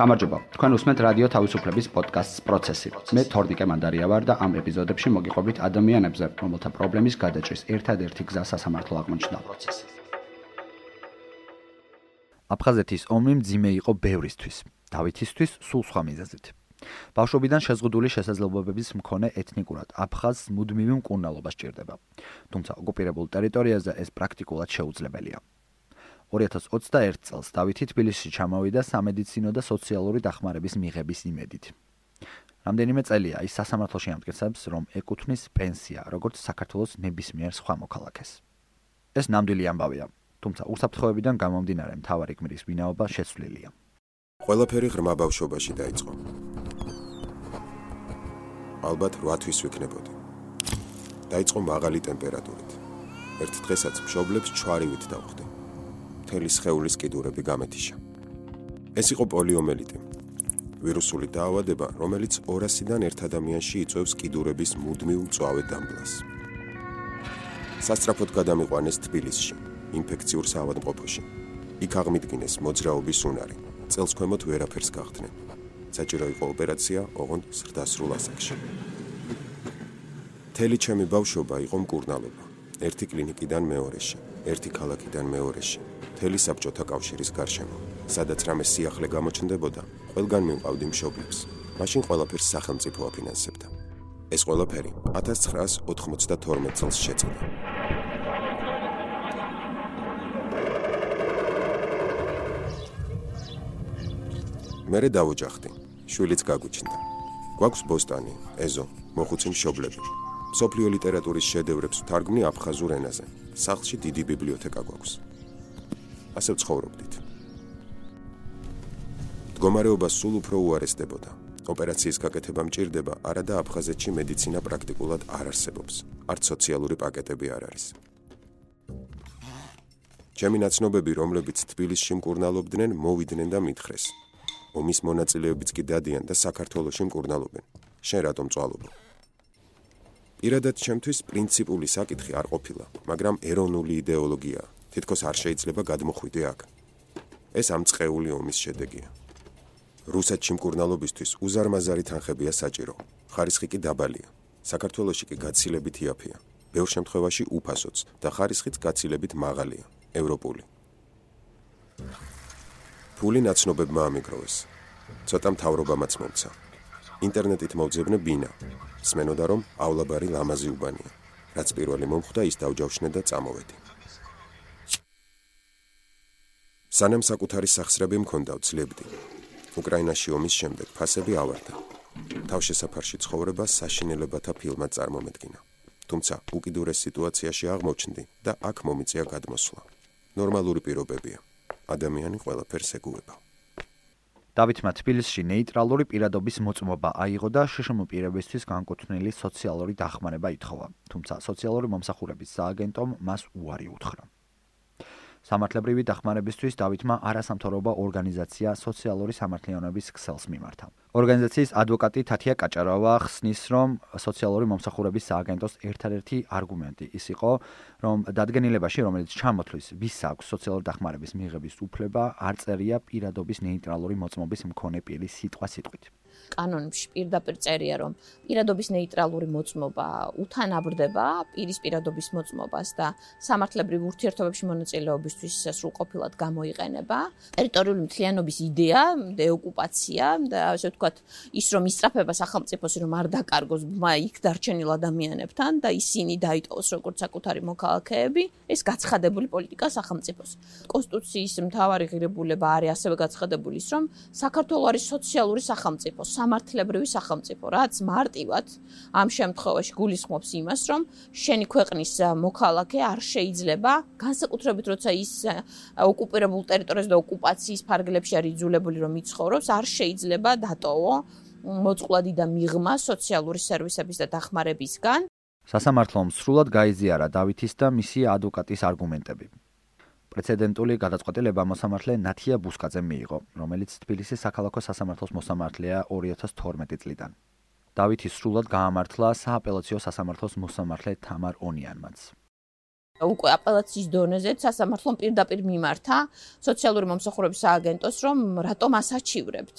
გამარჯობა. თქვენ უსმენთ რადიო თავისუფლების პოდკასტს პროცესი. მე თორნიკე მანდარია ვარ და ამ ეპიზოდებში მოგიყვებით ადამიანებზე, რომელთა პრობლემის გადაჭრის ერთადერთი გზა სასამართლო აღმოჩნდა პროცესი. აფხაზეთის ომი მძიმე იყო ბევრისთვის, დავითისთვის სულ სხვა მიზეზით. ბავშვობიდან შეზღუდული შესაძლებლობების მქონე ეთნიკურად აფხაზს მუდმივი მკურნალობა სჭირდება. თუმცა ოკუპირებულ ტერიტორიაზე ეს პრაქტიკულად შეუძლებელია. 2021 წელს დავითი თბილისში ჩამოვიდა სამედიცინო და სოციალური დახმარების მიღების იმედით. რამდენიმე წელია ის სასამართლოში ამტკიცებს, რომ ეკუთვნის პენსია, როგორც საქართველოს ნებისმიერ სხვა მოქალაქეს. ეს ნამდვილი ამბავია, თუმცა უსაფრთხოებიდან გამომდინარე მთავარი გმირის ვინაობა შეცვლილია. ყველაფერი ღრმა ბავშვობაში დაიწყო. ალბათ 8 თვის ვიქნებოდი. დაიწყო მაღალი ტემპერატურით. ერთ დღესაც მშობლებს ჩვარივით დავხვდი. მთელი სხეულის კიდურები გამეთიშა. ეს იყო პოლიომელიტი. ვირუსული დაავადება, რომელიც 200-დან ერთ ადამიანში იწვევს კიდურების მუდმივ მწვავე დამბლას. სასტრაფოდ გადამიყვანეს თბილისში, ინფექციურ საავადმყოფოში. იქ აღმიდგინეს მოძრაობის უნარი. წელს ქვემოთ ვერაფერს გახდნენ. საჭირო იყო ოპერაცია, ოღონდ ზრდასრულ ასაკში. თელი ჩემი ბავშვობა იყო მკურნალობა. ერთი კლინიკიდან მეორეში, ერთი ქალაქიდან მეორეში. მთელი საბჭოთა კავშირის გარშემო, სადაც რამე სიახლე გამოჩნდებოდა, ყველგან მივყავდი მშობლებს. მაშინ ყველაფერს სახელმწიფო აფინანსებდა. ეს ყველაფერი 1992 წელს შეწყდა. მერე დავოჯახდი. შვილიც გაგუჩნდა. გვაქვს ბოსტანი, ეზო, მოხუცი მშობლები. სოფლიო ლიტერატურის შედევრებს ვთარგმნი აფხაზურ ენაზე. სახლში დიდი ბიბლიოთეკა გვაქვს. ასე ვცხოვრობდით. მდგომარეობა სულ უფრო უარესდებოდა. ოპერაციის გაკეთება მჭირდება, არა და აფხაზეთში მედიცინა პრაქტიკულად არ არსებობს. არც სოციალური პაკეტები არ არის. ჩემი ნაცნობები, რომლებიც თბილისში მკურნალობდნენ, მოვიდნენ და მითხრეს: ომის მონაწილეებიც კი დადიან და საქართველოსში მკურნალობენ. შენ რატომ წვალობ? პირადად ჩემთვის პრინციპული საკითხი არ ყოფილა, მაგრამ ეროვნული იდეოლოგია თითქოს არ შეიძლება გადმოხვიდე აქ. ეს ამ წყეული ომის შედეგია. რუსეთში მკურნალობისთვის უზარმაზარი თანხებია საჭირო. ხარისხი კი დაბალია. საქართველოსში კი გაცილებით იაფია. ბევრ შემთხვევაში უფასოც და ხარისხიც გაცილებით მაღალია, ევროპული. ფული ნაცნობებმა ამიგროვეს. ცოტა მთავრობამაც მომცა. ინტერნეტით მოვძებნე ბინა. სმენოდა რომავლაბარი ლამაზი უბანია. რაც პირველი მომხვდა ის დავჯავშნე და წამოვედი. სანამ საკუთარი სახსრები მქონდა ვცლებდი. უკრაინაში ომის შემდეგ ფასები ავარდა. თავშესაფარში ცხოვრება საშინელებათა ფილმად წარმომედგინა. თუმცა უკიდურეს სიტუაციაში აღმოჩნდი და აქ მომიწია გადმოსვლა. ნორმალური პირობებია. ადამიანი ყველაფერს ეგუება. დავითმა თბილისში ნეიტრალური პირადობის მოწმობა აიღო და შშმ პირებისთვის განკუთვნილი სოციალური დახმარება ითხოვა. თუმცა სოციალური მომსახურების სააგენტომ მას უარი უთხრა. სამართლებრივი დახმარებისთვის დავითმა არასამთავრობო ორგანიზაცია სოციალური სამართლიანობის ქსელს მიმართა. ორგანიზაციის ადვოკატი თათია კაჭარავა ხსნის, რომ სოციალური მომსახურების სააგენტოს ერთადერთი არგუმენტი ის იყო, რომ დადგენილებაში, რომელიც ჩამოთვლის, ვის აქვს სოციალური დახმარების მიღების უფლება, არ წერია პირადობის ნეიტრალური მოწმობის მქონე პირის სიტყვა-სიტყვით. კანონში პირდაპირ წერია, რომ პირადობის ნეიტრალური მოწმობა უთანაბრდება პირის პირადობის მოწმობას და სამართლებრივ ურთიერთობებში მონაწილეობისთვის სრულყოფილად გამოიყენება. ტერიტორიული მთლიანობის იდეა, დეოკუპაცია და ასე ვთქვათ, ის რომ ისწრაფება სახელმწიფოს რომ არ დაკარგოს ბმა იქ დარჩენილ ადამიანებთან და ისინი დაიტოვოს როგორც საკუთარი მოქალაქეები, ეს გაცხადებული პოლიტიკა სახელმწიფოს. კონსტიტუციის მთავარი ღირებულება არის ასევე გაცხადებული ის, რომ საქართველოს არის სოციალური სახელმწიფო, სამართლებრივი სახელმწიფო, რაც მარტივად ამ შემთხვევაში გულისხმობს იმას, რომ შენი ქვეყნის მოქალაქე არ შეიძლება განსაკუთრებით როცა ის ოკუპირებულ ტერიტორიაზე და ოკუპაციის ფარგლებში არის იძულებული რომ იცხოვროს, არ შეიძლება დატოვო მოწყვლადი და მიღმა სოციალური სერვისების და დახმარებისგან. სასამართლომ სრულად გაიზიარა დავითის და მისი ადვოკატის არგუმენტები. პრეცედენტული გადაწყვეტილება მოსამართლე ნათია ბუსკაძემ მიიღო, რომელიც თბილისის საქალაქო სასამართლოს მოსამართლეა 2012 წლიდან. დავითი სრულად გაამართლა სააპელაციო სასამართლოს მოსამართლე თამარ ონიანმაც. უკვე აპელაციის დონეზე სასამართლომ პირდაპირ მიმართა სოციალური მომსახურების სააგენტოს, რომ რატომ ასაჩივრებთ?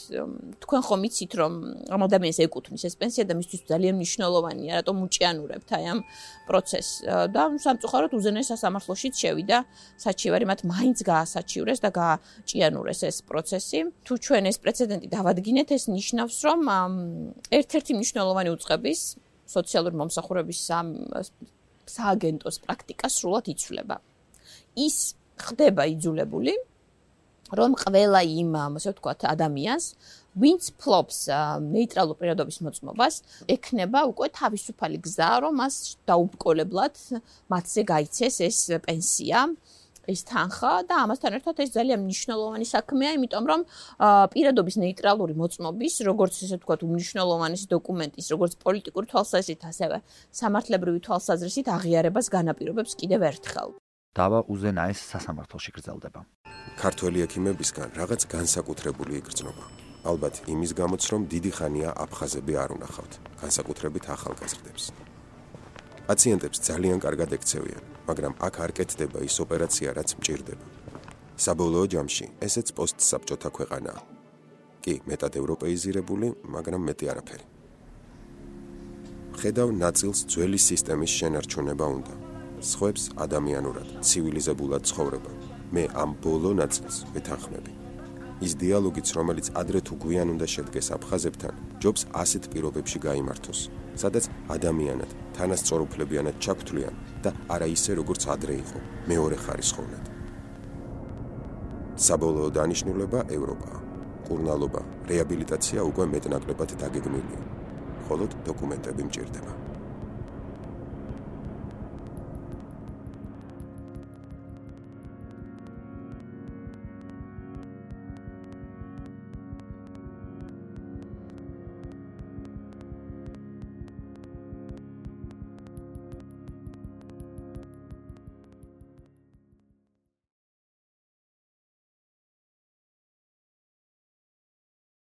თქვენ ხომ იცით, რომ ამ ადამიანს ეკუთვნის ეს პენსია და მისთვის ძალიან მნიშვნელოვანია, რატომ უჭიანურებთ აი ამ პროცესს? და სამწუხაროდ უზენაეს სასამართლოშიც შევიდა საჩივარი, მათ მაინც გაასაჩივრეს და გააჭიანურეს ეს პროცესი. თუ ჩვენ ეს პრეცედენტი დავადგინეთ, ეს ნიშნავს, რომ ერთ-ერთი მნიშვნელოვანი უწყების სოციალური მომსახურების სააგენტოს პრაქტიკა სრულად იცვლება. ის ხდება იძულებული, რომ ყველა იმ, ასე ვთქვათ, ადამიანს, ვინც ფლობს ნეიტრალურ პირადობის მოწმობას, ექნება უკვე თავისუფალი გზა, რომ მას დაუბრკოლებლად მათზე გაიცეს ეს პენსია. ეს თანხა და ამასთან ერთად ეს ძალიან მნიშვნელოვანი საქმეა, იმიტომ რომ პირადობის ნეიტრალური მოწმობის, როგორც ესე ვთქვათ, უნიშნელოვანესი დოკუმენტის, როგორც პოლიტიკური თვალსაზრისით, ასევე სამართლებრივი თვალსაზრისით აღიარებას განაპირობებს კიდევ ერთხელ. დავა უზენაეს სასამართლოში გრძელდება. ქართველი ექიმებისგან რაღაც განსაკუთრებული იგრძნობა. ალბათ იმის გამოც, რომ დიდი ხანია აფხაზები არ უნახავთ, განსაკუთრებით ახალგაზრდებს. პაციენტებს ძალიან კარგად ექცევიან, მაგრამ აქ არ კეთდება ის ოპერაცია, რაც მჭირდება. საბოლოო ჯამში ესეც პოსტსაბჭოთა ქვეყანაა. კი, მეტად ევროპეიზირებული, მაგრამ მეტი არაფერი. ხედავ ნაწილს ძველი სისტემის შენარჩუნება უნდა. სხვებს ადამიანურად, ცივილიზებულად ცხოვრება. მე ამ ბოლო ნაწილს ვეთანხმები. ის დიალოგიც, რომელიც ადრე თუ გვიან უნდა შედგეს აფხაზებთან, ჯობს ასეთ პირობებში გამართოს, სადაც ადამიანად, თანასწორუფლებიანად ჩაგთვლიან და არა ისე როგორც ადრე იყო, მეორე ხარისხოვნად. საბოლოო დანიშნულება ევროპაა. კურნალობა, რეაბილიტაცია უკვე მეტნაკლებად დაგეგმილია. მხოლოდ დოკუმენტები მჭირდება.